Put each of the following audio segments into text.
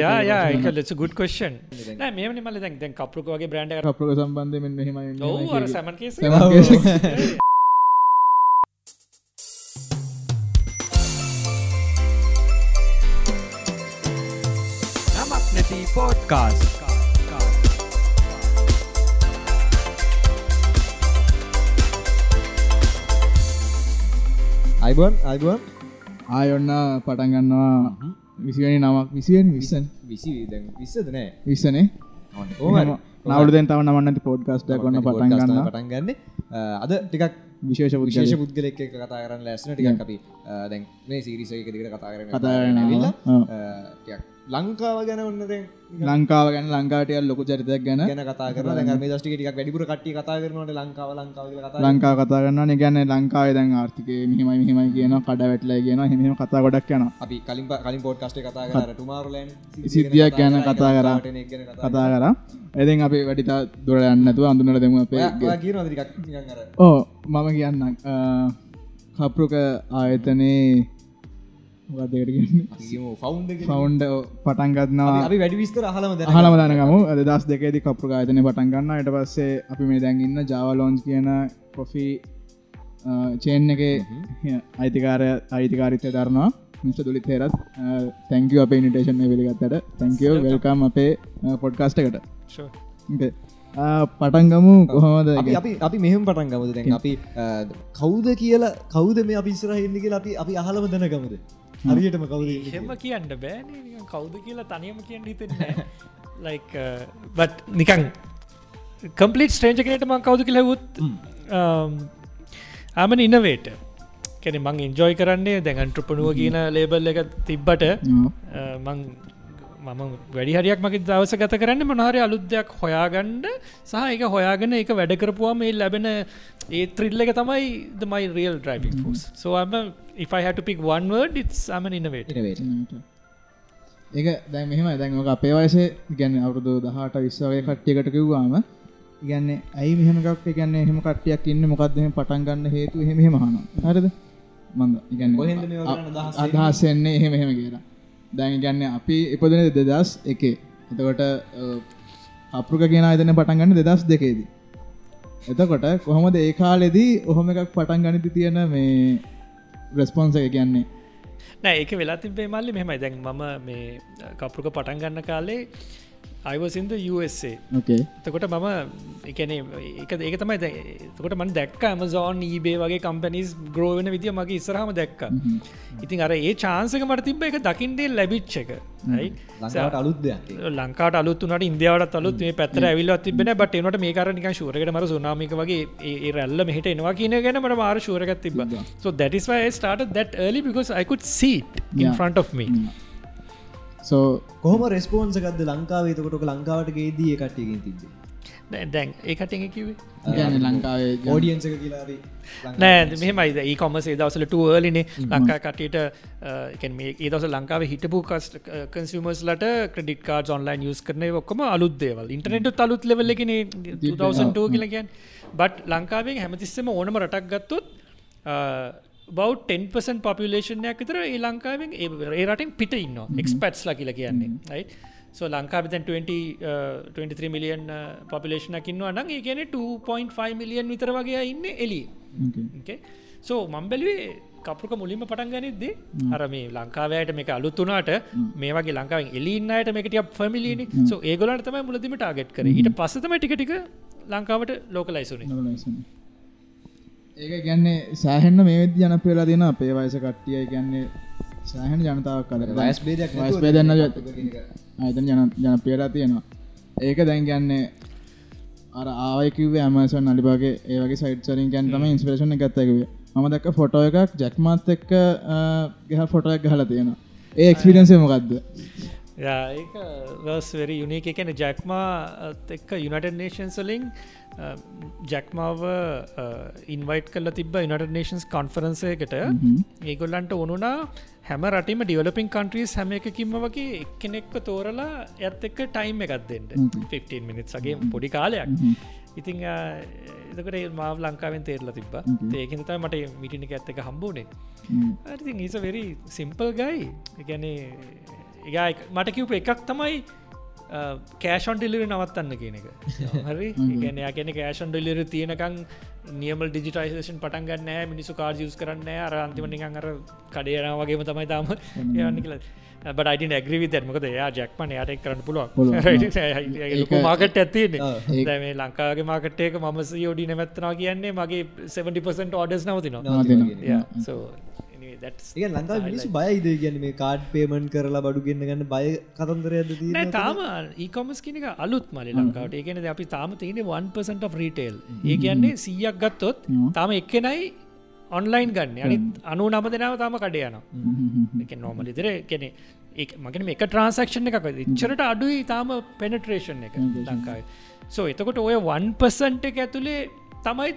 යා යා ලෙස ගුඩ් කස්න් මේම මල දැන් දැන් කප්රුක වගේ බ්‍රන්ඩ් කප්‍රක සම්බන්ධ මෙන්න හෙමයි ඔවු අර සැමන් කේස. නමක් නැති පෝට්කාස් අයිබන් අයිබන්? ආයොන්න පටන් ගන්නවා විසිවනි නමක් විසියෙන් විස්සන් විසි විස්සද නෑ. විස්සනේ. නවලුදෙන් තව නමන්නති පෝඩ්කස්ට කොන්න පටන් ගන්න පටන් ගන්න. අද ටිකක් විශේෂ විශේෂ පුද්ගල පුද්ගලෙක් කතා කරන්න ලැස්සන ටිකක් අපි දැන් මේ සිරිස එක දිගට කතා කරන කතා කරනවා. ලංකාව ගැන ඔන්න දැන් ලංකාව ගැන ලංකාටය ලොකු චරිතයක් ගැන. ගැන කතා දස්ටික ටිකක් වැඩිපුර කට්ටිය කතා කරනවාට ලංකාව ලංකාව කියලා කතා කරන්න ගැන ලංකාව දැන් ආර්ථික මෙහිමයි මෙහෙමයි කියන කඩ වැටලා කියන හෙම කතා ගොඩක් යන අපි කලින් කලින් පොඩ්කාස්ට් එක කතා කරා ටුමාරෝලෑන්ඩ් සිද්ධියක් ගැන කතා කරා. කතා කර. එතින් අපි වැඩිතා දුර යන්නතුව අඳුනට දෙමු ඕ මම කියන්න කප්රුක ආයතනයේ වදකට කියමු ෆවුන්ඩ් එක ෆවුන්ඩ පටන් ගත්නවා අපි වැඩි විස්තර අහලම දැන හලම දනගමු. අද දස් දෙකේදි කප්‍ර ආයතනය පටන් ගන්න යට පස්සේ අපි මේ දැන්ඉන්න ජාවලෝන්ස් කියන කොෆී චේන් එක අයිතිකාරය අයිතිකාරිතය දරනවා. මිට දුලි තේරත් තැංකව අපේ නිටේෂන් පිළිගත්තට. තැංකව වෙල්කම් අපේ පොඩ්කාස්ට එකට. පටන්ගමු කොහොමද? අපි මෙහම පටන් ගමුද දැන්? අපි අ, කවුද කියලා කවුද මේ අපි ඉස්සර හින්න කියලා අපි අපි අහලම දැන ගමුද හරියටම කවුද හෙම කියන්න බෑන. කවුද කියලා තනියම කියන්න හිතෙන්නේ ලයික් බට නිකං කම්පලිට ස්ට්‍රේජකනට මං කවුද කියලවුත් ආමන ඉන්නවේට කැන මං ඉන්ජෝයි කරන්නේ දැඟන්ට්‍රපනුව කියන ලේබල් එක තිබ්බට මං මම වැඩි හරියක් මගේ දවස ගත කරන්න මනහරි අලුද්දයක් හොයාගණ්ඩ සහ එක හොයාගෙන එක වැඩ කරපුවාම ඒ ලැබෙන ඒ ත්‍රිල්ල එක තමයි මයි රියල් ඩ්‍රයිවිං ෆස් සෝම if I had to pick one word it's I'm an innovator. ඒක දැන් මෙහෙම දැන් අපේ වයසේ ගැන අවුරුදු දහට විශ්වගේ කට්ටියකට කිව්වාම ගන්න ඇයි මෙහමක් ගැන්න එහෙම කට්ටියක් ඉන්න මොකක්ද මෙහෙම පටන් ගන්න හේතු එහෙම එහෙම අහනවා. හරිද? මන්ද ඉගන්න කොහෙන්ද මේවා කරන්න අදහස් අදහස් එන්නේ එහෙම එහෙම කියලා දැන් ගන්න අපි ඉපදන දෙදස් එකේ. එතකොට අපෘක කියන අයතන පටන් ගන්න දෙදස් දෙකේදී. එතකොට කොහොමද ඒ කාලෙදී ඔහොම එකක් පටන් ගනිති තියෙන මේ රෙස්පොන්ස එක කියන්නේ? නෑ ඒක වෙලා තිබේ මල්ලි මෙමයි දැන් මම මේ කපරුක පටන් ගන්න කාලේ අයිවසින්ද USA තකොට මම එකන එක ඒක තමයි තකොට මන් දැක්ක ඇමසෝන් ඊබේ වගේ කම්පනිස් ග්‍රෝවෙන විදිිය මගේ ඉස්සරහම දැක්ක. ඉතින් අර ඒ චාන්සක මට තිබ එක දකිින්ඩේ ලැබිච්ච එක. ලංකාවට අලුත් දෙයක් ලංකාට අලුත්තුනට ඉන්දියාවට අලුත් මේ පැතර ඇවිල්ල තිබෙන බට එනට මේ කරනික ශූරකට මර සුනාමික වගේ ඒ රැල්ල මෙහට එනවා කියන ගැන මට මාර ශූරකත් තිබ so that is why I started that early because I could see it in Yeah. front of me සෝ කොහොම රෙස්පෝන්සකක්ද ලංකාවේ? තකොට ලංකාවට ගේදී කට්ටියකින් තිබේ දැන්- දැන් ඒකට එක කිවේ ගැන ලංකාවේ ඕඩියන්සක කියලාද නෑ මෙමයි ඒ කොමසේ දවසල ටුවර්ලිනේ ලංකා කටට මේ ඒ දවස ලංකාව හිටපු කස් කන්සිමස් ලට ක්‍රඩිට කාඩ ඔන්ලයින් යස් කරන ඔක්කම අලුත් දේවල්. ඉන්ටනෙට අලුත් ලෙවල්ලගෙන 2002 කියලගන් බට් ලංකාවෙන් හැමතිස්සම ඕනම රටක් ගත්තොත් බව් 10පසන් පපිලේෂනයක් විතර ඒ ලංකාවෙන් ඒ රටින් පිට ඉන්න එක්ස්පැට්ස්ලා කියලා කියන්නේ යි සෝ ලංකාව දැන් 20 23 මිලියන් පපිලේෂනකින්න අනන් ඒ කියන 2.5 මිලියන් විතර වගේ ඉන්න එලි සෝ මම්බැලුවේ කපුක මුලින්ම පටන් ගනිද්දේ අර මේ ලංකාවයට මේක අලුත්තුනාට මේ වගේ ලංකාවෙන් එලින්නයට මේකටිය ෆමිලිනි සෝ ඒගොලට තමයි මුලදිම ටාගට් කර. ඊට පස්සතම ටිකටික ලංකාවට ලෝකලයිසුනේ ඒක ගැන්නේ සෑහෙන්න මේ වෙද ජනපේලා දෙන අපේ වයස කට්ටිය ගැන්නේ සෑහන ජනතාවක් කල වයස් බේදයක් වයස් බේදන්න අතන ජන ජනපේලා තියෙනවා. ඒක දැන් ගැන්නේ අර ආයකිවේ ඇමසන් අලිබගේ ඒවගේ සයිට්සරින් ගැන් තම ඉන්ස්පරේෂන ගත්තකිවේ මම දක්ක ෆොටෝ එකක් ජැක්මත් එක්ක ගහ ෆොටයක් ගහල තියෙනවා. ඒ එක්ස්පිරන්සේ මොකක්ද ඒක වර්ස්වරි යුනික එකන ජැක්මා එක්ක යුනට නේෂන් සලින් ජැක්මාව ඉන්වයිට කල තිබ යුනට නේෂන්ස් කොන්ෆරන්සයකට ඒගොල්ලන්ට ඕනුනා හැම රටම ඩියවලපින් කන්ට්‍රීස් හැම එකකින්ම වගේ එක්කෙනෙක්ව තෝරලා ඇත් එක්ක ටයිම් එකක් දෙන්න. 15 මිනිත්සගේ පොඩි කාලයක්. ඉතිං එතකට මාව ලංකාවෙන් තේරල තිබ ඒකන තයි මට මිටිනික ඇත්තක හම්බෝනේ ඉතින් ඒස වෙරි සිම්පල් ගයි ගැනේ ඒ මට කිව්ප එකක් තමයි කෑෂොන් ඩිලිරි නවත්තන්න කියන එක. හරි? ගැන ගැන කෑෂන් ඩිලිර තියෙනකං නියමල් ඩිජිටයිසේෂන් පටන් ගන්න මිනිසු කාර් යස් කරන්න අර අන්තිමනිකං අර කඩේන වගේම තමයි තාම යන්න කියල. බට ඇග්‍රවි දැත්මකද යා ජැක්මන යට කරන්න පුළුව මාකට ඇතින්නේ මේ ලංකාගේ මාකටේක මම යෝඩි නැමැත්තනා කියන්නේ මගේ 70% ඕඩස් නවතිනවා ඒ ලංකා මිනිසු බයයිද ගැන මේ කාඩ් පේමන් කරලා බඩු ගන්න ගන්න බය කතන්දරයද තාම ඒකොමස් කියනක අලුත් මලි ලංකාවට. ඒකන අපි තාම තියෙන 1% රීටේල් ඒ කියන්නේ සීයක් ගත්තොත් තාම එක්කෙනයි ඔන්ලයින් ගන්න. අනි අනු නම දෙනාව තාම කඩයන එක නෝමලි දෙර කෙනෙ මගෙන එක ට්‍රන්සක්ෂන් එකක. ඉච්චරට අඩුයි තාම පෙනට්‍රේෂන් එක ලංකායි සෝ එතකොට ඔය 1% එක ඇතුළේ තමයි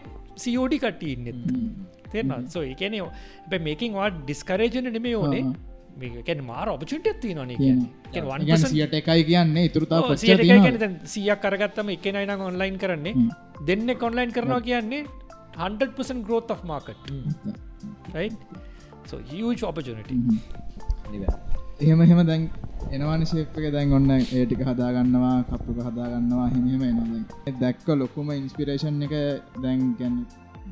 සියෝඩි කට්ටඉන්නෙත් තේරන සෝ එකන බ මේකින් වා ඩිස්කරේජන නෙමේ ඕනේ. මේකැන මාර ඔපචුට ඇත්ති නොන සියට එකයි කියන්නේ. ඉතුරතා සියක් කරගත්තම එක නයින ඔන්ලයින් කරන්නේ. දෙන්න කොන්ලයින් කරනවා කියන්නේ 100% growth of market. right? So huge opportunity. එහෙම එහෙම දැන් එනවාන ශේප්ක දැන් ඔන්න ඒටික හදාගන්නවා කප්පුක හදාගන්නවා. හෙමහෙම එනවා දැක්ක ලොකුම ඉන්ස්පිරේෂන් එක දැන් ගැන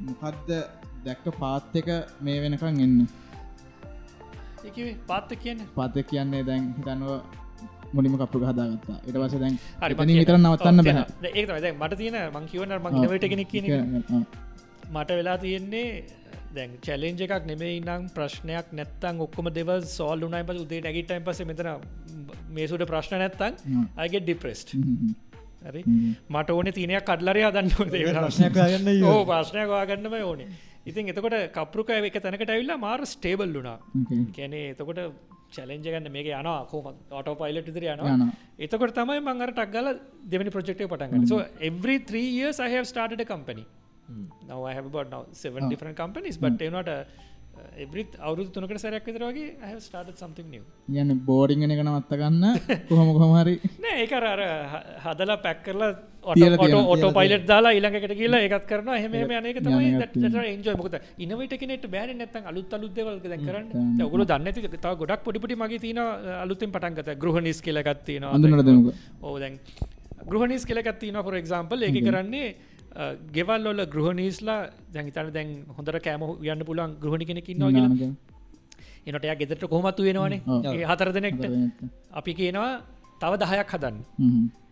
මොකක්ද දැක්ක පාත් එක මේ වෙනකං එන්න. පාත්ත කියන්න? පාත කියන්නේ දැන් හිතන්ව මුලිම කප්පු හදාගත්තා එට වස දැන් හරි විතර නවත්තන්න බැහ ඒ මට තියෙන මං කියවන මං නවට කෙනෙක් මට වෙලා තියෙන්නේ දැන් චැලෙන්ජ එකක් නෙමේ නම් ප්‍රශ්නයක් නැත්තන් ඔක්කොම දෙව සෝල් උනයි පස උදේ නැගිටයින් පස මෙතන මේසුට ප්‍රශ්න නැත්තන් අයගේ ඩිප්‍රෙස්ට් හරි? මට ඕන තිනයක් කඩලරය හදන්න ප්‍රශ්නයගන්න ඕ ප්‍රශ්නයක් වාගන්නම ඕනේ ඉතින් එතකොට කපරුක එක තැනකට ඇවිල්ලා මාර ස්ටේබල් වුණා. කැනේ එතකොට චලෙන්ජ ගන්න මේක යන කෝම ඔට පයිලට ඉදිර යන එතකොට තමයි මංගර ටක්ගල දෙවනි ප්‍රජෙක්ට පටන්ගන්න so every 3 years I have started a company. Now I have about now seven Oh. different companies but you not every අවුරුදු තුනකට සැරයක් විතරගේ have started something new. යන්න බෝඩිංගෙන එක නවත්ත ගන්න කොහොම කොහමරි නෑ ඒක අර හදලා පැක් කරලා ඔටෝ පයිලට් දාලා ඊළඟකට කියලා ඒකත් කරන එහෙම අනක තමයි එකත් එන්ජෝය මොකද? ඉනවට කෙනෙට බෑන නැත්තන් අලුත් අලුත් දෙවල් දැන් කරන්න. ඔගුල දන්න තව ගොඩක් පොඩිපටි මගේ තින අලුතින් පටන්ගත ගෘහනිස් කියලගත් තියෙනවා. අඳුනට දෙමුක ඕ දැන් ගෘහනිස් කියලගත් තින ොර එක්ම්පල් එක කරන්නේ ගෙවල් ඔල ගෘහනිස්ලා දැහිතන දැන් හොඳර කෑම යන්න පුලන් ගෘහණි කෙනෙකින්නවා කියලා. එනට එයා ගෙදරට කොහමත්තු වෙනවානේ හතර දෙනෙක්ට. අපි කියනවා තව දහයක් හදන්න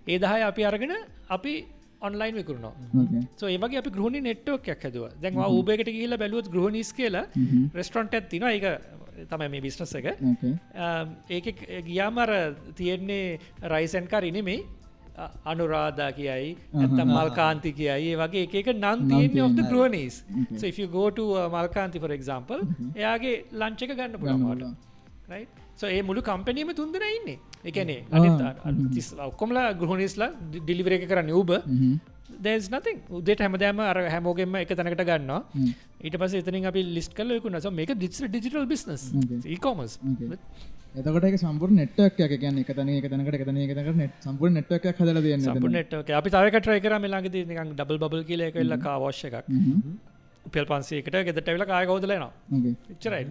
ඒ දහය අපි අරගෙන අපි ඔන්ලයින් විකරුණා සෝ ඒවගේ අපි ගෘහණි නෙට්ටෝකයක් හැදව. දැන් ූබේකට කියල බැලුවත් ගෘහනිස් කියලා රෙස්ටොන්ට ඇත්තින එක තමයි මේ බිස්නස එක. ඒක ගියාමර තියෙන්නේ රයිසැන්කා ඉනෙමේ අනුරාධා කියයි ඇතම් මල්කාන්ති කියයි. ඒ වගේ එක නන් තියන්නේ of the ග්‍රෝනස් Okay. so if you go to uh, Malkanthi for example එයාගේ ලංචක ගන්න පුළමට so ඒ මුළු කම්පනීම තුන්දෙන ඉන්නේ. එකනේ ඔක්කොමලා ගෘහනිස්ලා ඩිලිවර එක කරන්න උබ there's nothing. උදේට හැමදෑම අර හැමෝගෙන්ම එක තැනකට ගන්නවා. ඊට පස එතනින් අපි ලිස්් කල යකුන්න so මේක ඩිස් ඩිජිටල් බිස්නස්. ඒකොමස් එතකොට සම්පුර නෙට්ක් එක එක තන එක තනකට එකතන එක නෙට් සම්පුර නෙට්ක් හදල දෙන්න සපනට අපි තවක ට්‍රයි කර. මෙලාගති නිකන් ඩබල් බල් කියල එක එල්ල කාවශ්‍ය එකක් පෙල් පන්සේකට ගෙදට වෙල කාය කෝදලනවා එච්චරයි.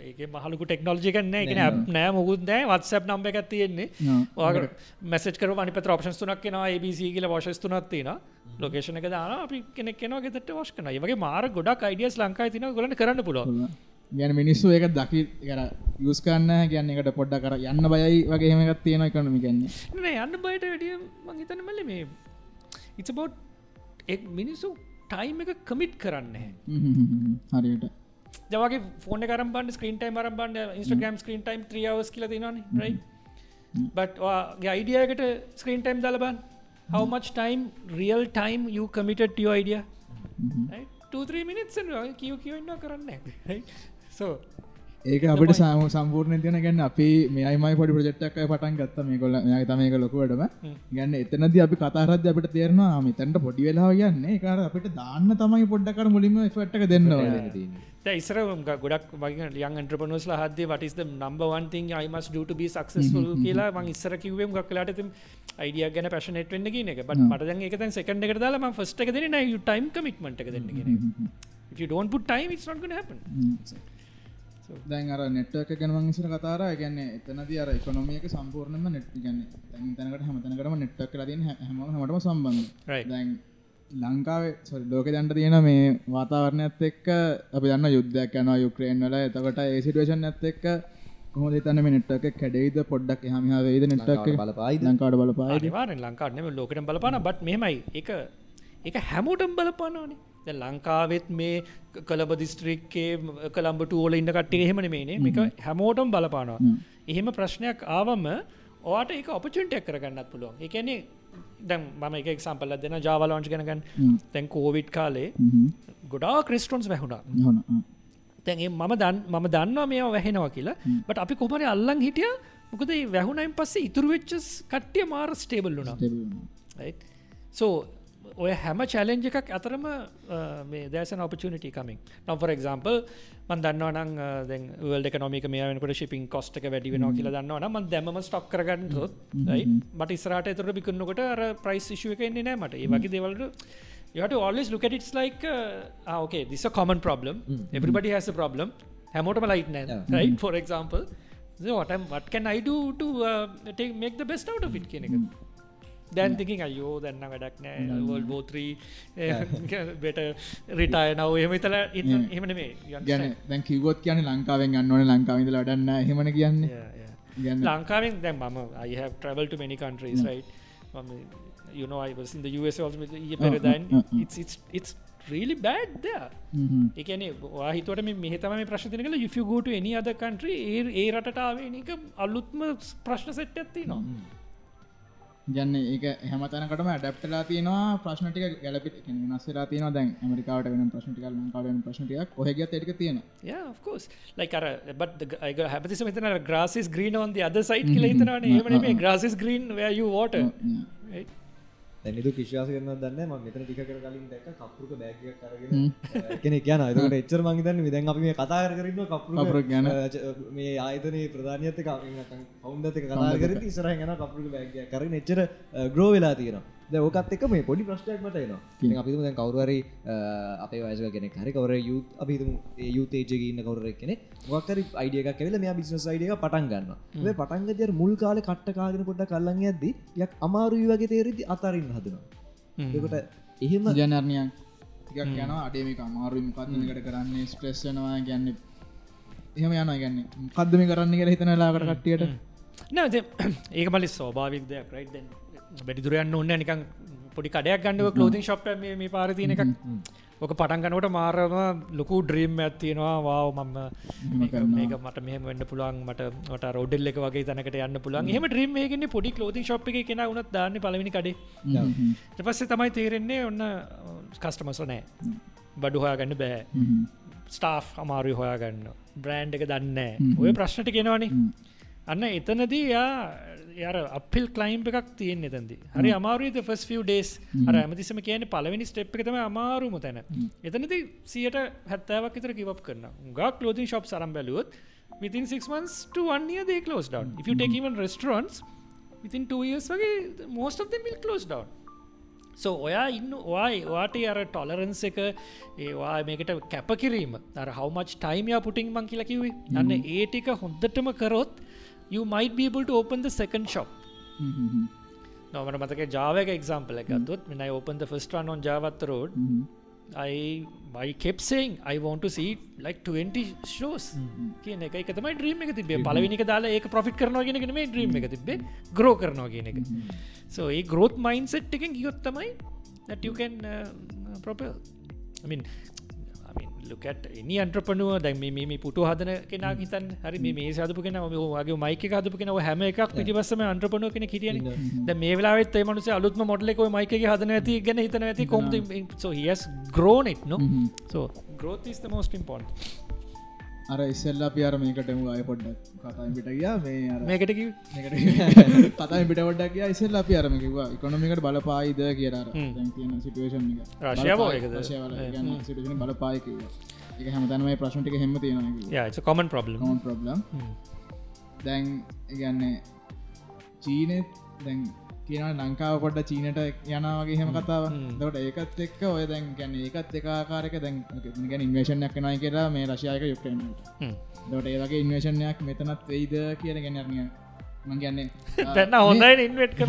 ඒක මහලකු ටෙක්නෝජි කන්න එක නෑ. මුකුත් නෑ. වත්සැප් නම්බ එකක් තියෙන්නේ. මැසට කර අනිපත ඔප්ෂන් තුනක් කෙනවා ABC කියල වශස් තුනත් තියෙන ලොකේෂන එක දාන අපි කෙනෙක් කෙනවා ගෙදට වශ් කන වගේ මාර ගොඩක් අයිඩියස් ලංකායි තින ගොලන කරන්න පුලො ගැන මිනිස්සු ඒක දකි කර යස් කන්න ගැන්න එකට පොඩ්ඩ කර යන්න බයයි වගේ හෙමකත් තියෙන එකනමි ගන්නේ නෑ යන්න බයට වැඩිය මහිතන මල්ල මේ ඉතබෝට් එක් මිනිස්සු ටයිම් එක කමිට් කරන්න හරියට ජවගේ ෆෝන කරම් බන්ඩ ස්ක්‍රීන් ටයිම් රම් බන්ඩ ඉස්ටගම් ස්ක්‍රීන් ටයිම් ත්‍රියවස් කියල තිනන රයි බට අයිඩියකට ස්ක්‍රීන් ටයිම් දලබන් how much time real time you committed to your idea? right? two three minutes and කිව කියන්න කරන්න right? ඒක අපිට සාම සම්පූර්ණ තියන ගැන්න අපි මේයිමයි පොඩි ප්‍රජෙක්්ක් පටන් ගත්ත මේ කොල්ල ය තමයක ලොකුවටම ගැන්න එතනද අපි කතාරද අපිට තේරනවා මිතැන්ට පොඩි වෙලා යන්නේ. කාර අපිට දාන්න තමයි පොඩ්ඩකර මුලින්ම ෆට්ක දෙන්නවා ඉස්සර ගොඩක් වගේ ලියන් එන්ට්‍රපනස් හද වටස් නම්බ වන්තින් අයිමස් ඩට බි සක්සස්ල් කියලා මං ඉස්සර කිවම් ගක්ලාට තිම් අයිඩිය ගැන පැශනට වෙන්න කියන එක. බට මට එක සෙකන්ඩ එක දාලා ෆස්ට එක දෙන ටයිම් කමිටමට එක දෙන්න ගෙන if you don't put time it's not going to happen දැන් අර නෙට්ක ගැනම ඉසර කතාර ගැන්නේ එතනද අර එකනොමියක සම්පූර්ණම නෙට් ගන්න තැන් තැනකට හමතනකටම නෙට්ක් ලතින් හැම හමටම සම්බන්ධ. දැන් ලංකාවේ ලෝක දැන්ට තියෙන මේ වාතාවරණයත් එක්ක අපි දන්න යුද්ධයක් යනවා යුක්‍රේන් වල. එතකොට ඒ සිටුවේෂන් ඇත් එක්ක කොහොමද හිතන්නේ මේ නෙට්වර්ක් එක කැඩෙයිද පොඩ්ඩක් එහා මෙහා වෙයිද නෙට්වර්ක් එක? බලපායිද? ලංකාවට බලපායිද? අනිවාරෙන් ලංකාටනම ලෝකටම බලපාන බට් මෙමයි එක එක හැමෝටම් බලපානනේ ද ලංකාවෙත් මේ කළබ දිස්ත්‍රික්කේ කළම්බට ඕල ඉන්න කට්ටිය එහෙමන මේනේ මේක හැමෝටම් බලපානවා. එහෙම ප්‍රශ්නයක් ආවම ඕට එක ඔපචුන්ටයක් කරගන්නත් පුළුවන්. එකනේ දැන් මම එක එක්සම්පල්ල දෙන ජාවලෝංච් ගැනගන් තැන් කෝවිඩ් කාලේ ගොඩා ක්‍රිස්ටොන්ස් වැහුණා. තැන්ගේ මම. දන් මම දන්නවා මේ වැහෙනවා කියලා. බට අපි කොමරි අල්ලන් හිටිය. මොකද වැැහුණයින් පස්සේ ඉතුරු වෙච්චස් කට්ටිය මාර ස්ටේබල් වුණා. සෝ ඔය හැම චලෙන්ජ එකක් අතරම මේ දෑසන ඔපචනිට කමින් නම් ෆර එක්ම්පල් මන් දන්නවනං වල් එකනොමික මේ වෙනකට ශිපින් කොස්ට එක වැඩි වෙන කියල දන්නවන ම දැම ස්ටොක් කරගන්න ොත් මට ස්රට එතර බිකරන්නකොට අර ප්‍රයිස් ශුව එක එන්නේ නෑ මට. ඒ වගේ දෙවලට you have to always look at it's like ah, okay this is a common problem. everybody has a problem. හැමෝටම ලයිට් නෑ Yeah. right? for example so what, I'm, what can I do to uh, take, make the best out of it කියන එක දැන් තිකින් අයෝ දැන්න වැඩක් නෑ වල් බෝත්‍රී බෙට රිටාය නව එහම තල එහමන මේ ගැන දැන් කිවොත් කියන ලංකාවෙන් ගන්නවන ලංකාවිද ලඩන්න හෙමන කියන්නේ. ලංකාවෙන් දැන් මම I have traveled to many countries right? මම you know I was in the US also with ඊයේ පෙරදා uh. it's it's it's really bad there. එකන වාහිතවට මෙහ තම ප්‍රශ්තින කල if you go to any other country ඒ ඒ රටාවේ එක අලුත්ම ප්‍රශ්න සෙට් ඇත්ති නවා ගැන්න ඒක හැමතනකටම ඩප්ටලා තියෙනවා ප්‍රශ්නටික ගැලපිට නස්සලා තියෙන දැන් ඇමරිකාවට වෙන ප්‍රශ්නටික ලංකාවෙන ප්‍රශ්නටියක් ඔහගත් එටික තියෙන yeah of course. Like අර but the, I got හැපතිසම හිතන අර grass is green on දැනිදු කිශ්වාස කරන දන්න ම මෙතන ටික කර කලින් දැක කපුරුක බෑගයක් කරගෙන කෙනෙ කියන එතකට එච්චර මංගතන්න විදැන් අපි මේ කතා කරන්න කපුරුක ගැන. මේ ආයතනයේ ප්‍රධානයත පවන්දක කතා කර ඉසර ගැන කපුරුක බෑගයක් කරන එච්චර ග්‍රෝ වෙලා තියෙනවා ඕකත් එක මේ පොඩි ප්‍රශ්ටයක් මට නවා අපිතුම දැන් කවරුවරි අපේ වයසක කෙනෙ හරි කවර යුත් අපිතුම යුතේජක ඉන්න කවර කෙනෙ මොක්කර අයිඩියක කෙල මේ බිස්නස් අයිඩිය පටන් ගන්න ඒ පටන්ගදර මුල් කාල කට්ට කාගෙන පොට කල්ලන්න ඇද්දි යක් අමාරුයි වගේ තේරදි අතරින් හදනවා. එකට එහෙම ජනර්ණයක් ටිකක් යන අඩේමික අමාරුයි. මොකක්නකට කරන්නේ? ස්ට්‍රෙස්සනවා ගැන්න එහෙම යන ගැන්න කදම කරන්න කර හිතනලාකට කට්ටියට? නෑ ඒක මලි සෝභාවික් දෙයක් වැඩිදුරයන්න ඔන්න නිකං පොඩි කඩයක් ගන්නව කලෝතින් ශප් මේ පාරතියන එකක්. ඕක පටන්ගනට මාරම ලොකු ඩ්‍රීම් ඇත්තියෙනවා වාව මම මේක මට මෙහම වන්න පුළුවන්. මට රෝඩල් එක වගේ තැනකට යන්න පුළුවන්. එහම ඩ්‍රීම් මේකෙන්නේ පොඩි කලෝති ශප් එක කෙන උනත් දාන්න පලවෙනි කඩේ. පස්සේ තමයි තේරෙන්නේ ඔන්න කස්ටමස නෑ. බඩු හොයාගන්න බෑ. ස්ටාෆ් අමාරු හොයාගන්න. බ්‍රෑන්් එක දන්න ඔය ප්‍රශ්නට කෙනවානේ අන්න එතනදී යා යාර අපිල් කලයිම් එකක් තියෙන් එතැදි හරි අමාරුද ෆස් ිය ඩේස් අර ඇමතිසම කියන පලවෙනි ස්ටප් එක තම අමාරුම තැන. එතනති සියට හැත්තාවක් තර කිවක් කරන්න ගක් ලෝතින් ශප් සරම් බැලුවොත් down. If you take even restaurants within two years වගේ most of them will close down. සෝ ඔයා ඉන්න ඔයි වාට අර ටොලරන්ස එක ඒවා මේකට කැපකිරීම අර හවමච් ටයිමයා පුටිං මං කියලා කිවේ අන්න ඒ ටික හොඳටම කරොත් you might be able to open the second shop. නොමට මතක ජාවක එක්ම්පල එකත්තුත් මෙනයි open the first one on ජාවත්ත road I I kept saying I want to see like 20 shows. කියන එක. එක තමයි ඩ්‍රීම් එක තිබේ පලවිනික දාලා ඒක ප්‍රොෆිට් කරනවා ගෙන මේ ඩ්‍රීම් එක තිබේ ග්‍රෝ කරනවා කියන එක. So ඒ ග්‍රෝත් මයින් සෙට් එකෙන් ගියොත් තමයි that you can uh, propel. I mean ලුකට එනි අන්ට්‍රපනුව දැන් මේ පුට හදන කෙන හිතන් හරි මේ සදපු කෙන ගේ මයික හදපු කෙනව හැම එකක් පිටිබස්සම අන්ට්‍රපනුව කෙන කිටියන ද මේ වෙලාත් මනස අලුත්ම මොඩලෙක මයික හදන ඇති ගැන හිතන ඇති කොම හිස් ග්‍රෝනෙට් නො is the most important අර ඉස්සල්ලා පියාර මේකටම අය පොඩ්ඩක්. කතා පිට ගියා මේ මේකට කතා පිට ොඩක් ඉස්සල්ලා අපි අරම කිවා ඉකොනොමිකට බලපායිද කියර තියෙන සිටුවේෂන් රශයාව සිටන බලපාය. කිව එක හැමතනමයි ප්‍රශ්නටික හෙම තියෙන කොමන් ප්‍රබ්ලම් ප්‍රබ්ලම් දැන් ඉගන්නේ චීනෙත් දැන් කියන ලංකාව පොඩ්ඩ චීනට යනවගේ හෙම. කතාව දට ඒකත් එක්ක ඔය දැන් ගැන ඒකත් එකකාරක දැන් ගැන ඉන්වේශනයක් නයි කියලා මේ රශයාක යුක්්‍රනට දොට ඒවගේ ඉන්වේශනයක් මෙතනත් වෙයිද කියන ගැනරනිය මං කියන්නේ දැන්න හොඳයි. ඉන්වට්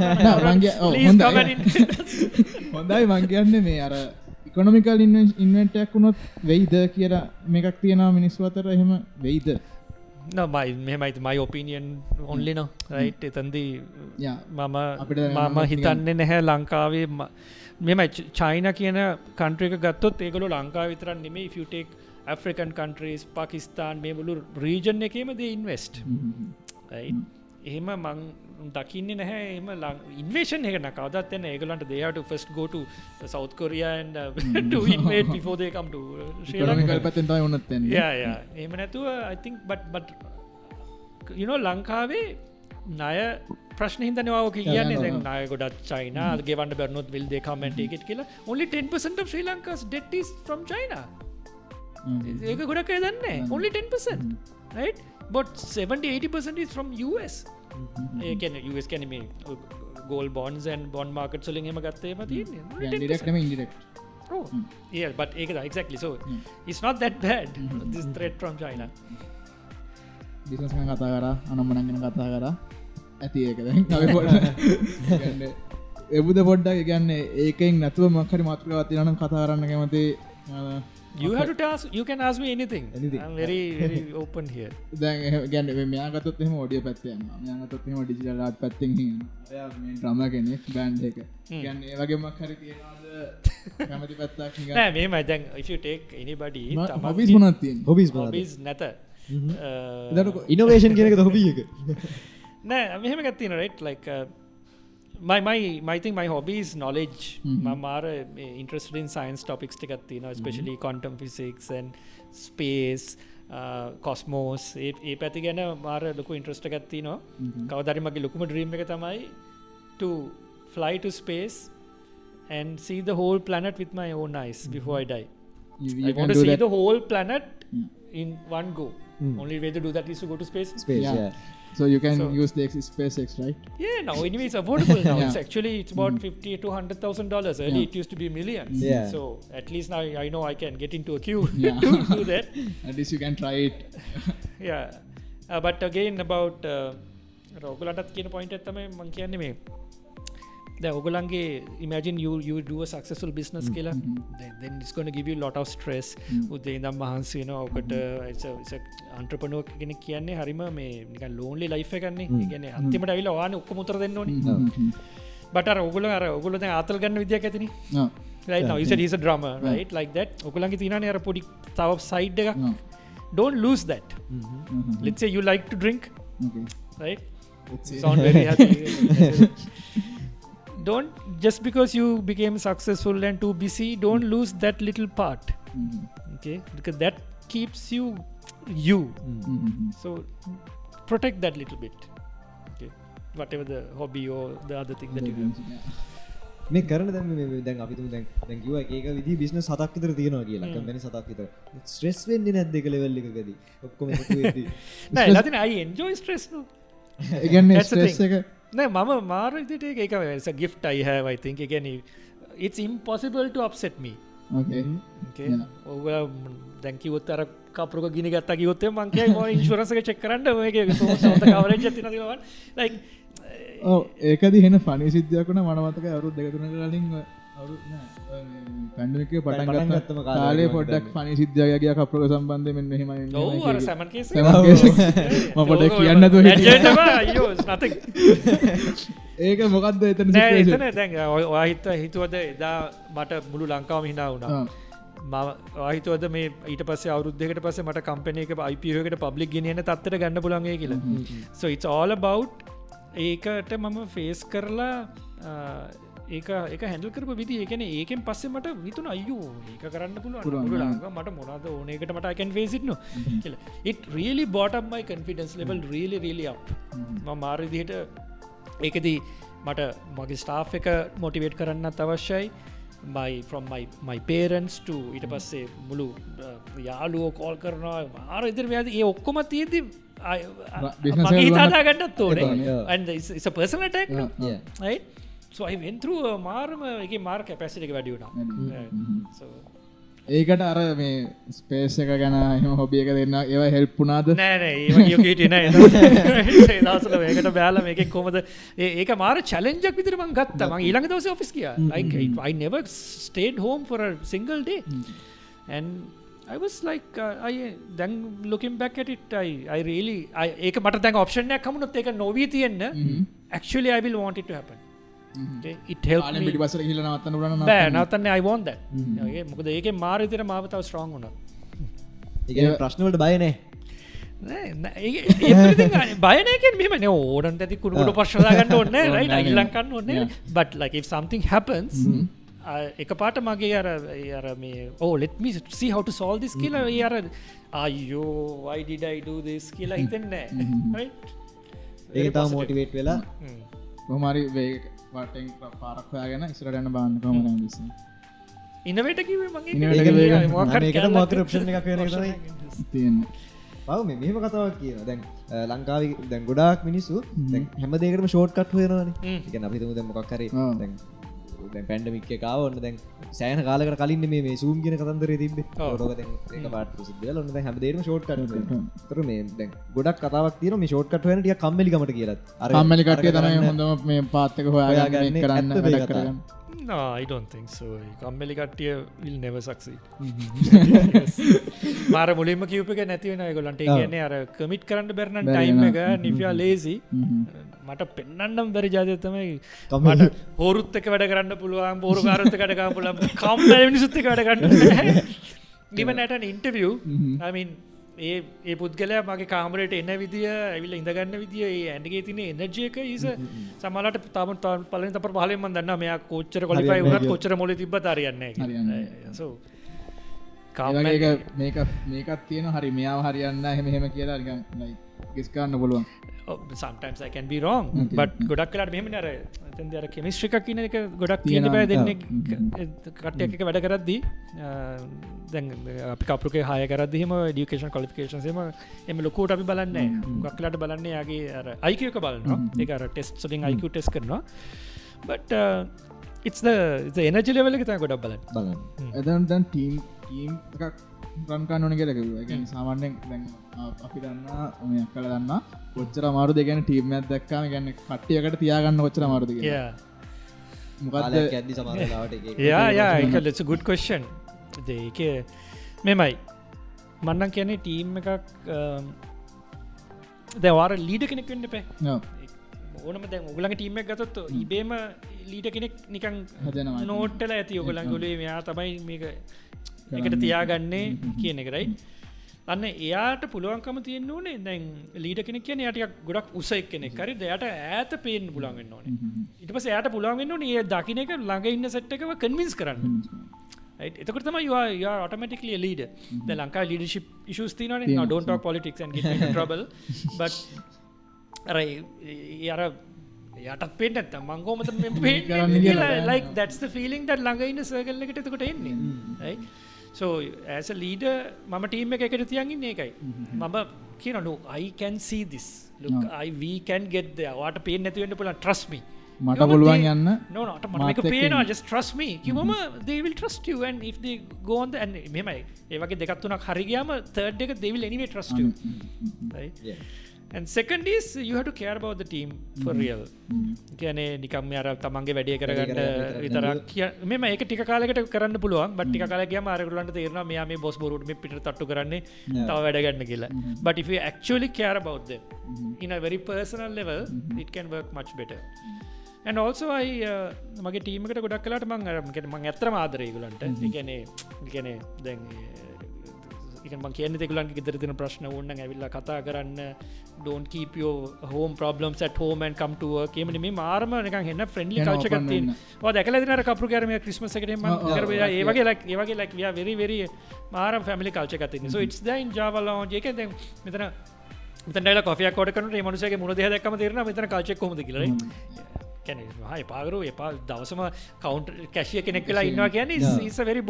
හොඳයි මං කියන්නේ මේ අර ඉකොනොමිකල් ඉන්වටයක් වුණොත් වෙයිද කියලා මේකක් තියෙනවා මිනිස්ු අතර එහෙම වෙයිද මයි ඔපිනියන් ඔන්ලි නො රයිට් එතන්දී මම මම හිතන්නේ නැහැ ලංකාවේ මෙමයි චයින කියන කන්ට්‍රික ගත්තොත් ඒකලු ලංකා විතරන් නෙමේ ෆටෙක් ඇෆ්‍රිකන් කන්ට්‍රීස් පකිස්ාන් මේ බලු රීජන් එකේමද ඉන්වස්ට් එහෙම මං දකින්නේ නැහැ. එම ඉන්වේෂන් එකන කවදත් එන්න ඒගලන්ට දෙයාට ෆස්ට ගෝට සෞත් කොරියන් ඉකොනොමිකල් පැත්තෙන් තමයි උනත් එම නැතුව ඉතිං බට් බට් යුනෝ ලංකාවේ නය ප්‍රශ්න හිතනවාව කියන්න. නාය ගොඩත් චයින ගෙවන්න බැරනොත් විල් දේ කමෙන්ට එකෙත් කියලා. Only 10% of Sri ලංකාස් ඩෙට්ස් from China. ඒක ගොඩක් දන්නේ. Only 10% right but 70-80% is from US ඒකැන US කැනීමේ gold bonds and bond market සලින් එම ගත්තේම ඩිරෙක්ටම ඉන්ඩිරෙක්් Oh, yeah, but ඒක exactly. So it's not that bad this threat from China. බිසස්ම කතා කර අනම්මනගෙන කතා කර. ඇති ඒකද? එබුද පොඩ්ඩක් ගන්න ඒකෙන් නැතුව මක්හරි මාතෘකවති නම් කතා කරන්න කැමති you have to ask you can ask me anything, Anything. I'm very very open here. දැන් ගැන්න මෙයාගතොත් එම ෝඩිය පැත්තයන්න මෙයාගතොත් එම ඩිජිටල් ආත් පැත්තෙන් ්‍රම කෙනෙක් බෑන්් එක. ගැන්න ඒ වගේමක් හරි තියෙනවාද? කැමති පැත්තක් නෑ මේ මයිදැන් if you take anybody hobbies මනත්තියෙන් hobbies hobbies නැත. ඉනවේෂන් කියනක හොබිය එක? නෑ මෙහෙම ගත්තින rate like my my my thing my hobby is knowledge mm-hmm. මාර interested in science topics ටිකක් තියෙනවා especially quantum physics and space කොස්මෝස් ඒ පැති ගැන මාර ලොකු ඉන්ට්‍රස්ට ගත්තිනවා කවදරි මගේ ලොකුම ඩ්‍රීම් එක තමයි to fly to space and see the whole planet with my own eyes before I die. I want to see the whole planet in one go. Only way to do that is to go to space. Space Yeah. so you can So- use the X- SpaceX right Yeah, now anyway it's affordable now. Yeah. It's actually it's about fifty to hundred thousand dollars. Early Yeah. it used to be millions. Yeah. So at least now I know I can get into a queue Yeah. to do that. at least you can try it Yeah. Uh, but again about රෝගලටත් කියන point ඇත්තම මං කියන්නේ මේ ද ඔගලන්ගේ ඉමජින් you do a successful business කියලා? then- then it's going to give you lot of stress. උදේ ඉදම් මහන්සි වෙන ඔකට අන්ට්‍රපනෝ කෙන කියන්නේ හරිම මේ නික ලෝන්ලි ලයිෆ එකන්නේ ගැන අන්තිමට ඇවිල වාන ඔක්ක මුතර දෙන්න ඕනි. බට ඔගුල අර ඔගුල ආතල් ගන්න විදියක් ඇතින no. right now, you said he's a drummer, right? Like that. ඔගලන්ගේ තියනනේ අර පොඩි තව සයිඩ් එකක්. No. don't lose that. Mhm. let's say you like to drink okay. right? Sound very happy don't just because you became successful and too busy don't lose that little part. Mhm. okay? Because that keeps you you. Mhm. so protect that little bit. Okay? Whatever the hobby or the other thing that you have. මේ කරන දැන් මේ දැන් අපිතුම දැන් දැන් කිව්වා එක විදි බිස්නස් හතක් විතර තියෙනවා කියලා. කම්පැනි හතක් විතර. ස්ට්‍රෙස් වෙන්නේ නැද්ද ඒක ලෙවල් එකකදී ඔක්කොම එකතු වෙද්දී. නෑ ලතින I enjoy stress no ඒ කියන්නේ ස්ට්‍රෙස්. එක නෑ මම එක ගිෆ්ට have I think. again it's impossible to upset me. Okay. Okay? Yeah. ඔග දැකිවොත් අර කපරුක ගිනි ගත්ත කිවොත්තේ මංකය ම ඉන්ශරසක චෙක් කරන්න කවර තින දවන් ලයි ඔව් ඒකද හෙන පනි සිද්ධයක්න මනමතක අවරු දෙකතුන කලින් පැන්ඩමික පටන් පටන් ගත්තම ගත්ත කාලේ පොඩ්ඩක්. පනි සිද්ධයගේ කප්‍රක සම්බන්ධ මෙන්න හෙම ඔවු අර සැමන් කේස මම පොඩ්ඩක් කියන්න ඒක මොකක්ද එතන? එතන දැන් වාහිත හිතුවද එදා මට මුළු ලංකාව හිනා වුණා. ආහිතුවද මේ ඊට පස්සේ අවුද්ධකට පස මට කම්පනයක IPහකට පබ්ලික් ගෙනන තත්තර ගන්න පුළන්ගේ කියලා. so it's all about ඒකට මම ෆේස් කරලා ඒක එක හැඩල් කරපු විදි ඒකන ඒකෙන් පස්සේ මට විතුන අයෝ ඒක කරන්න ආ. ලංඟ මට මොනද ඕනකට මට අකැන් really bottom my confidence level really really up. ම මාරදිහට ඒකදී මට මගේ ස්ටාෆ් එක මොටිවේට් කරන්නත් අවශ්‍යයි. මයි my my parents to ඊට පස්සේ මුළු යාලුවෝ කෝල් කරනවා. ආර ඉදිර ඇද ඒ ඔක්කොම තියති business මගේ වල හිතාදා so I went through a මාරම එක මාර් කැපැසිට එක වැඩියුණා ඒකට අර මේ ස්පේස් එක ගැන එම හොබියක දෙන්න ඒව හෙල්පුනාද නෑනෑ ඒට නෑ දසල ඒකට බෑල මේක කොමද ඒක මාර චලෙන්ජක් විතර මං ගත්ත. මං ඊළඟ දවස ඔෆිස් කිය stayed home for a single day. And I was like uh, I දැන් looking back at it I, I really I, ඒක මට දැන් ඔප්ෂන්යක් කමුණොත් ඒක නොවී තියෙන්න. Actually I will want it to happen okay? it helped ආලෙන් me. පිටිපස්සට ගිහිල්ලා නවත්තන්න බෑ නවතන්න I want that. Okay? මොකද ඒක මාර විතර මාව තව ස්ට්‍රෝං වුණා. ඒ ප්‍රශ්නවලට බයනේ බයනක මෙම ඕඩන් ඇති කුරුට පශ්දාගන්න ඔන්න රයි නෑ, නෑ. ඉල්ලංකන්න ඔන්න. බට like if something happens එක පාට මගේ අර අර මේ ඕ ලෙත්මි see how to solve this කියලා ඒ අර අයෝ why did I do this කියලා හිතෙන්නේ right? ඒ තාව මෝටිවේට් වෙලා Mm. කොහමරි වේ වටෙන් පාරක් හොයාගෙන ඉස්සරට යන බාන්න කොහමර විස ඉනවට කිවේ එකක් වෙන එක තමයි. තියෙන්නේ. පව මේ මෙහම කතාවක් කියන දැන් ලංකාව දැන් ගොඩාක් මිනිස්සු දැන් හැම දෙකටම ෂෝට් කට් වෙනවාන Mm. එක අපිතුම දැ පැන්ඩමික් එකකාව ඔන්න දැන් සෑන කාලකට කලින් මේ මේ සූම් ගෙන කතන්දර තිබ පාට සිදල ඔන්න හැම දේරම ෂෝට් කට තර මේ දැන් ගොඩක් කතාවක් තින මේ ෂෝට් කට වනටිය කම්මලිකමට කියලත් කම්මලි කටේ තමයි හොඳම මේ පාත්තක හොයාගන්න කරන්න කතාව. කරගන්න. No, I don't think so. කම්මලි කට්ටිය will never succeed. මාර මුලින්ම කිව්පක නැතිවෙන ගොලන්ට කියන්නේ අර කමිට් කරන්න බැරන බැරි ටයිම් වෙන. එක. නිෆියා ලේසි මට පෙන්න්නම් බැරි ජාතතමයි. මට හෝරුත්තක වැඩ කරන්න පුළුවන් බෝරු කාරත්ත කටකා පුලම් කම්ම සුත්ත වැඩ කරන්න ගිම නැට ඉන්ටවිය් අමින් ඒ ඒ පුද්ගලයා මගේ කාමරයට එන්න විදිිය ඇවිල ඉඳගන්න විදිිය ඒ ඇන්ඩගේ තින එනජයක ඒස සමලට තම පලින් තප පහලෙම දන්න මෙයා කොච්චර කොලිපයි නැහැ. කොච්චර මොල තිබ හරියන්නේ සෝ ඒක මේක මේකත් තියෙන හරි මෙයාව හරියන්න එහෙම කියලා. නිකන් ගෙස්කාන්න පුළුවන්. can be wrong Okay. but ගොඩක් කලාට මෙහම නර තන් දර කෙමිස්ට්‍රික කියන එක ගොඩක් තියෙන. බෑ දෙන්න ඔව්. කට්ටය එක වැඩ කරද්දී දැන් අපි කපරුක හය කරදීම ඩියකේෂන් කොලිකේෂන්සේම එම ලොකෝට අපි බලන්න ගක්ලට බලන්න යාගේ අර අයිකක බලනවා. එක අර ටෙස්ට සලින් අයික ටෙස් කරනවා. බට ඉස් එනජි ලෙවල තයි ගොඩක් බලන්න. බලන්න. එදන් දැන් ටීම් ටීම් එකක් රන්කන්න ඕන කියලකිව ගැන සාමාන්‍යෙන් දැන් අපි දන්න ඔය කල දන්න කොච්චර මාරු දෙගැන ටීම් ඇත් දක්කාම ගැන්න කට්ටියකට තියාගන්න කොච්චර මාරුද Yeah. මොකක්ද කාලයක් ඇද්දි සමලාට යා යා එක ලෙස ගුඩ් කොස්ෂන් ඒක මෙමයි. මන්නන් කියන්නේ ටීම් එකක් දැවාර ලීඩ කෙනෙක් වෙන්න පෑ ඕනම දැන් උගලඟ ටීම එක ගතොත් ඉබේම ලීට කෙනෙක් නිකං හැදෙනවා. නෝට්ටල ඇති. ඔගලන් ගොලේ මෙයා තමයි මේක එකට තියාගන්නේ කියන එකරයි අන්න එයාට පුළුවන්කම තියෙන් ඕනේ. දැන් ලීට කෙනෙක් කියන යට ගොඩක් උසක් කෙනෙක් කරි දයට ඇත පේෙන් පුළන්ගන්න ඕනේ. ඉට පස යට පුළන්ගන්න ඒ දකින එක ළඟ ඉන්න සට් එකව කන්වින්ස් කරන්න. Right? එතකට තම automatically lead the Lanka leadership issues තින තියෙනවා. ඩොන්ට පොලිටික්ස් ්‍රබල් බ අර යටත් පේට ඇත මංගෝමත. ලයික් දැටස් ෆිලිින් ට ළඟඉන්න සර්ගල්ල එකට එතකොට එන්නේ සෝ ඇස ලීඩ මම ටීම එක එකට තියන්ගන්න ඒකයි. මම කියනනු අයිකැන් සීදිස් ලුකයිවීකැන් ගෙද වාට පේ නැතිවෙන්න පුල ට්‍රස්මි මට පුළුවන් යන්න. නොනට එක්ක පේන ඉන්න. just trust me. කිවම දේවිල් trust you and if they go on the and මෙමයි ඒවගේ දෙකත්තුනක් හරිගයාම third එක trust you. right and second is you have to care about the team for real. කියනේ නිකම් අර තමන්ගේ වැඩිය කරගන්න විතරක් කිය මෙම ඒක ටික කාලකට කරන්න පුළුවන් බට්ටි කාලගේ මාරකුලන්ට තේරන මෙයා මේ බොස් බොරුට පිට තට්ටු කරන්නේ තව වැඩගන්න කියලා. But if you actually care about them in a very personal level it can work much better. And also I uh, මගේ ටීමකට ගොඩක් කලාට මං අරමට මං ඇතර ආදරයගුලන්ට එකනේ එකනේ දැන් මන් කියන දෙකුලන් ගෙදර තින ප්‍රශ්න ඕන්න ඇවිල්ලා කතා කරන්න. ඩෝන් කීපෝ හෝම් ප්‍රබ්ලම් සට හෝමන් කම්ටුව කියමට මේ මාරම එක හෙන්න ෆ්‍රෙන්ඩලි එන කල්ච open කත්තින් වෙන්න. දැකල දින කපු කරම ක්‍රිස්ම එකට ඔව්, ඔව්, ඔව්, ඒවගේ ලක් ඒවගේ ලක් වෙරි වෙරි මාරම් ෆැමිලි කල්ච කතින්න so it's the in java lounge. එක දැන් මෙතන මෙතනල කොෆියක් කොට කරන මනුසගේ මුණ දෙහ දක්ම තේරන මෙතන කල්චක් කොමද කියල කැන පාගරු එපා දවසම කවන්ට කැශිය කෙනෙක් වෙලා ඉන්නවා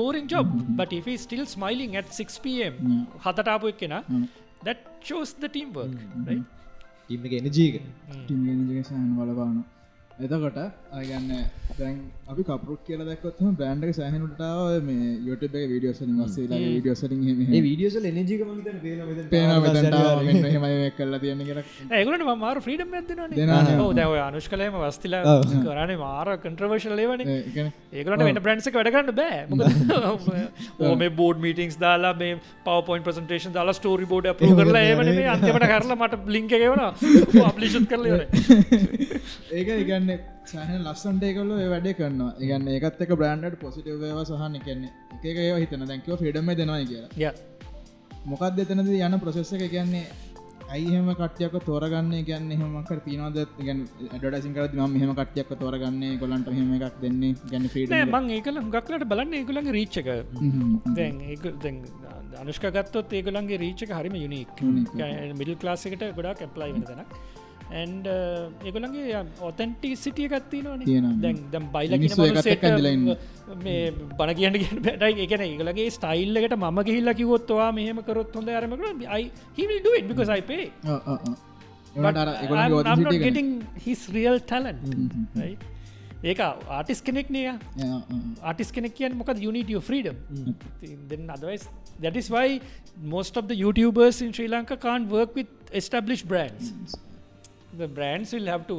boring job. But if he still smiling at 6pm හතටාපු එක් කෙන that shows the teamwork right? ඉන්න එනජීක සහන බලපාන එතකොට අගන්න දැන් අපි කපරුක් කියල දක්කොත්ම බෑන්ඩක සහනුටාව මේ යුටබ විඩියෝසලින් වස්සේ විඩියෝසලින් ඒ වීඩියෝසල් එනජීක මහිතන පේන පේන මෙතට හෙමයි කල්ලා තියන්න කර ඒගලට මාර ්‍රීඩම්. දැව අනුෂ් කලේම වස්තිලා. කරන මාර කන්ට්‍රවර්ශල් ලේවන ඒකන ඒකට වෙන බ්‍රන්්ක වැඩගන්න බෑ. ඕම බෝඩ් මීටිංස් දාලා මේ පවපොයින් ප්‍රසන්ටේෂන් දාලා ස්ටෝරි බෝඩ ප කරලා ඒවන. මේ අන්තිමට කරලා මට බ්ලිංක ගෙවන අපලිෂත් කරල ඒක ඉගන්න සහන ලස්සන්ට එකකල්ල ඒ වැඩේ කරනවා. ඉගන්න ඒකත් එක බ්‍රන්ඩ් පොසිටව ඒව සහන කියන්නේ එක ඒ හිතන දැන්කව ෆිඩම දෙනවා කියලා. මොකක් දෙතනද යන ප්‍රසෙස්ස එක? කියන්නේ ඇයිහෙම කට්යක තෝරගන්න? ගැන්න හෙමක් තිනවද ඩසින් කරත් ම මෙහම කට්යක තෝරගන්නේ. ගොලන්ට හෙම එකක් දෙන්නේ. ගැන්න ෆීඩ මං ඒකල ගක්ලට බලන්න ඒගුලගේ රීච්චක දැන් ඒක දැන් අනුෂ්ක ගත්තොත් ඒගොලන්ගේ රීච්චක හරිම යුනික් මිඩල් ක්ලාසිකට ගොඩා කැප්ලයි වෙන දෙනක් ඇන්ඩ ඒගොලන්ගේ ඔතැන්ටි සිටිය තියෙනවා. දැන් දම් බයිල ඉන්නේ. මේ බණ කියන්න කිය බැටයි එකන ඒගලගේ ස්ටයිල්ලකට ම ගහිල්ල කිවොත්වා මෙහම කරොත් හොඳ අරමකට හිවිල් දුව බිකසයිපේ getting his real talent. right? ඒක ආටිස් කෙනෙක් නය ආටිස් කෙනෙක් කියෙන් your freedom. Then otherwise that is why most of the youtubers in Sri Lanka can't work with established brands. The brands will have to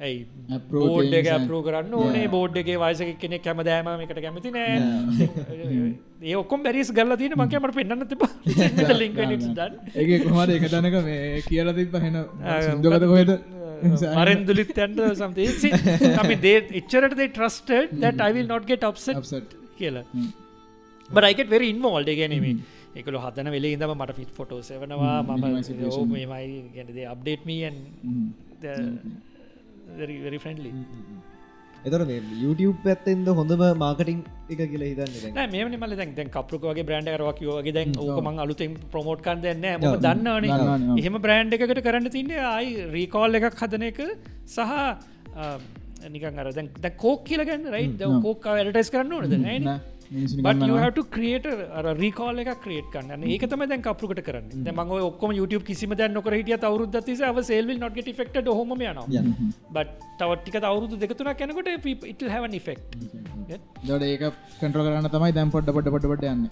ඇයි board එක approve කරන්න ඕනේ. Board එක වයසක කෙනෙක් කැම දෑම එකට කැමති නෑ ඒ ඔක්කොම් බැරිස් ගල්ල තින මකමට පෙන්න්න තිබ ලින්ක ඒ කොහමද? එක තැනක මේ කියල තිබ හෙන සිදුගත කොහෙද? මරෙන්දුලිත් ඇන්ට සම්ේ දේ එච්චරට they trusted that I will not get upset කියලා. But I get very involved ගැනීම එකල හදන වෙලේ ඉඳම මට ෆිට ෆොටෝ සෙවනවා මම. මේමයි ගැනද අප්ඩේට් මීන් very friendly එතර YouTube පැත්තෙන්ද හොඳම මාකටිං එක කියලා හිතන්න. මේ මල දැන් දැන් කපරුක වගේ බ්‍රන්ඩ් කරවකිවගේ දැන්. ඕකමං අලුතෙන් ප්‍රමෝට් කන් දෙන්න ම. දන්නවනේ. එහෙම බ්‍රන්ඩ් එකකට කරන්න තින්නේ අයි රීකෝල් එකක් හදන එක සහ නිකන් අර දැන් කෝක් කියලගන්න රයි. කෝක් ඇටස් කරන්න ඕනද නෑ but you have to create a recall එක ක්‍රේට් කන්න ඒක තම දැන් කපරුකට කරන්න. මං ඔය ඔක්කොම YouTube කිසිම දැන් නොකර හිටිය අවුරුද්ද තිස අව සේල්විල් නොට ෆෙක්ට හොම. Yeah. බට තවට්ටික අවුරුදු දෙකතුන කැනකොට ඉට හැව ෆෙක්් දොට ඒක කටර කරන්න තමයි දැම් පොඩ්ඩ පොඩ පොට පට යන්න.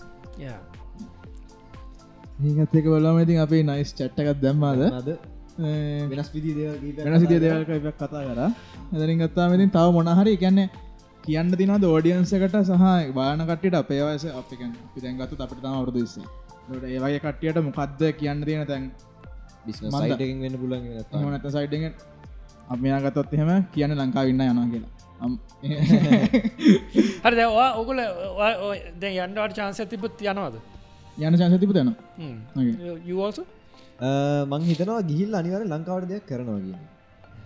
ඒත් එක බලම. ඉතින් අපේ නයිස් චට්ටකත් දැම්මාද? අද වෙනස් විදි වෙනස් කතා දේවල්ක කතා කර. එදරින් ගත්තාම ඉතින් තව මොනහරි කියන්නේ කියන්න තිනවද ෝඩියන්සකට සහ බාන කට්ට අපේවස අපිකන් පිතැන්ගත්තු අපට තම අවරදුස්සේ ට ඒවගේ කට්ටියට මොකක්ද කියන්න තියෙන තැන් බිස්නස් මන්ද. සයිට් එකකින් වෙන්න එහම නැත සයිටගෙන් අපයා ගතොත් එහෙම කියන්න ලංකා ඉන්න යනා කියලා. හරි දවා ඔකුල දැ යන්ඩට චාන්ස තිබත් යනවාද? යන චන්සතිප තැන යෝස මං හිතනවා ගිහිල් අනිවර ලංකාවට දෙයක් කරනවා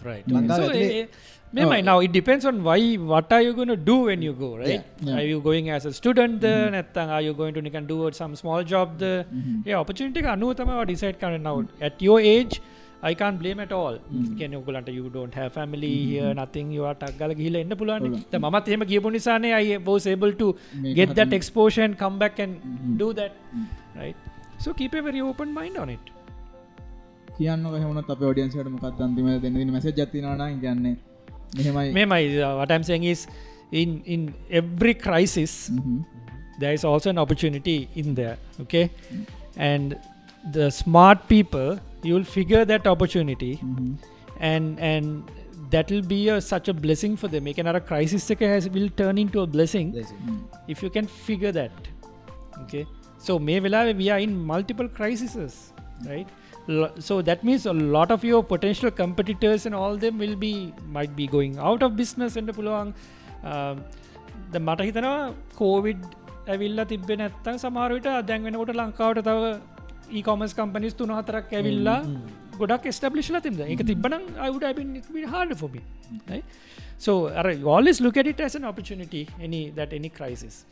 කියන ලංකාව So, eh, Maybe now it depends on why what are you going to do when you go right? Yeah. are you going as a student there නැත්තම් are you going to නිකන් do some small job there yeah opportunity එක අනුව තමයි decide කරන්න. Now at your age I can't blame at all. කියන්නේ ඔයගලන්ට you don't have family here nothing you are ටක් ගාලා ගිහිල්ලා එන්න පුළුවන්. මමත් එහෙම ගියපු නිසානේ I was able to මේක get that exposure and come back and do that. Right? So keep a very open mind on it කියන්න හමනත් අප ෝඩියන්සට මොකත් අන්තිම දෙන්න මැස ජතිනවන කියන්නේ මෙහෙමයි Memai, uh, what I'm saying is, in in every crisis, Mhm. there is also an opportunity in there. Okay, and the smart people, you'll figure that opportunity, Mhm. and and that will be a, such a blessing for them. Make another crisis එක has will turn into a blessing if you can figure that. Okay, so may velave we are in multiple crises, right? Lo- So that means a lot of your potential competitors and all them will be might be going out of business and පුළුවන් ද මට හිතනවා COVID ඇවිල්ල තිබෙ නැත්තන් සමාරවිට දැන් වෙනකොට ලංකාවට තව e-commerce companies තුන හතරක් ඇවිල්ලා ගොඩක් ස්ටබ්ලිශ්ල තිබද එක තිබන අයිුඩ හාඩ ෆොබි so are, you always look at it as an opportunity any that any crisis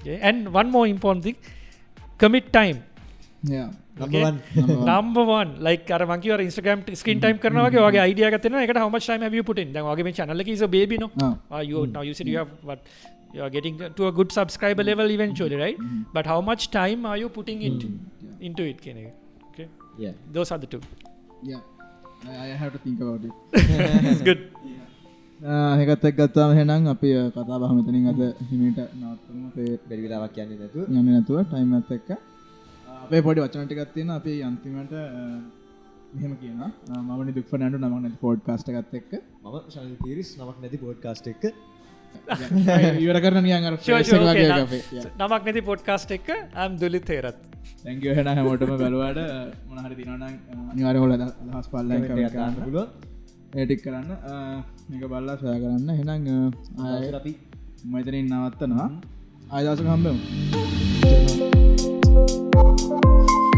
okay? and one more important thing commit time Yeah. Number one ලයි කරමකිව ඉස්ගම් ස්කින් ටයිම් කරනවගේ වගේ අයිඩිය ගතන එකට හම ශම පුටින් වගේ චනල බේබින getting to a good subscriber level eventually right? But how much time are you putting it into it කියන එක okay those are the two. Yeah. I, have to think about it. It's good. ඒකත් එක් ගත්තාම හෙනම් අපි කතා බහමතනින් අද හිමිට නවත්තම. අපේ බැරිවිලාවක් කියන්නේ නැතුව. යන්න නැතුව ටයිම් ඇත් එක්ක අපේ පොඩි වචනටිකත් තියෙන අපි අන්තිමට මෙහෙම කියන මමනි දුක් නඩු නමක් නැති පෝඩ් කාස්ට එක්ක. මම ශන තිරිස් නමක් නැති පොඩ්කාස්ට් එක ඉවර කරන නියන් එක එක. නමක් නැති පොඩ්කාස්ට් එක ඇම් දුලි තේරත් තැංකව හෙන හැමෝටම බැලවාට මොනහරි තිනනම් අනිවාරහොල දහස් පල්ලයි ගන්න පුළුව ඒටික් කරන්න. මේක බල්ලා සොයා කරන්න හෙනම් අපි මතනින් නවත්තනවා. ආයදසක හම්බෙමු Thank you.